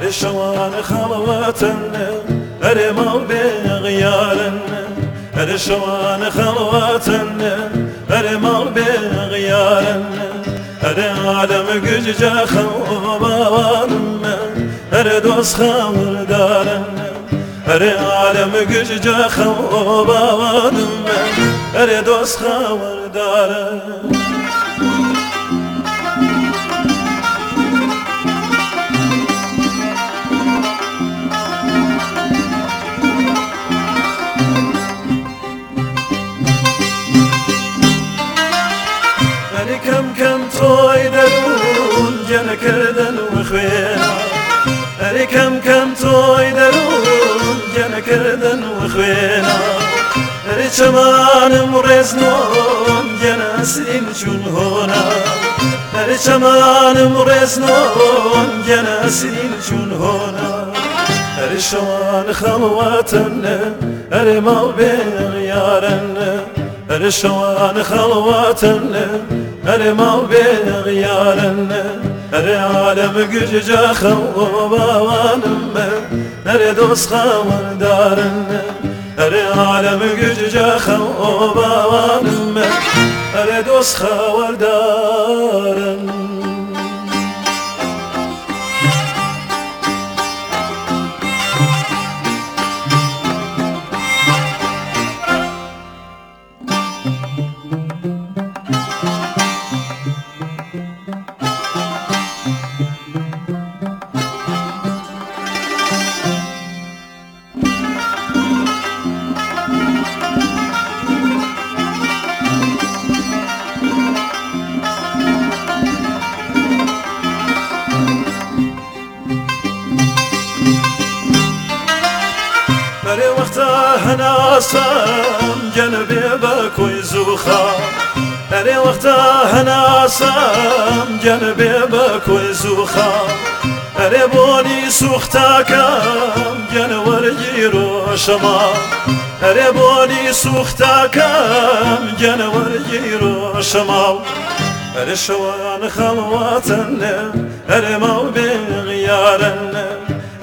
هەرێ شەوانە خەڵەوەتەنە هەرێ ماڵ بێغیارنە هەرێ شەوانە خەڵەوەتەنە هەرێ ماڵ بێغیارنە هەرێ عادەمە گوججا خەڵباوانمە هەرێ دۆست خاوردارنە هەرێ عادەمە گوججا خەڵباوانمە هەرێ دۆست خاوەدارە کەم کەم تۆی دەرون جەنەکردن و خوێن ئەری کەم کەم تۆی دەرون جەنەکردن و خوێنە ئەری چەمانم ڕێزنۆم جەنەسرین چون هۆنا ئەری چەمانم ڕێزنۆم جەنەسرین چون هۆنا ئەری شەوان خەڵواتن ئەری ماڵ بێ یارن هەر شەوان خەڵواتن لە هەرێ ماڵ بێنە غیارن لە هەرێ عالەمە گژجا خەڵەوە باوانم بە هەرێ دۆستخاوەدارن لە هەرێ عالەمە گژجا خەڵەوە باوانم بە هەرێ دۆستخاوەدار هەناسە گەل بێ بە کوی زوخە هەرێ وەختە هەناسەم گەل بێ بە کوی زوخە هەرێ بۆنی سوختاکەم گەنەوەرگی ڕۆژەما هەرێ بۆنی سوختاکەم گەنەوەرگی ڕۆژەما و هەرێ شەوان خەڵواتەنێ هەرێمە و بێغیارەنێ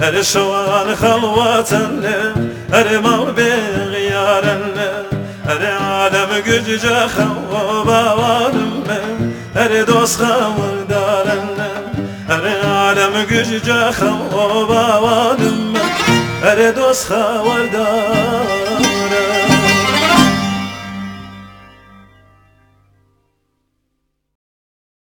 هەرێ شەوان خەڵواتەنێ هەرێمە و بێ گججا خوا باوارم من هر دوست خور دارم من هر عالم گججا خوا باوارم من هر دوست خور دارم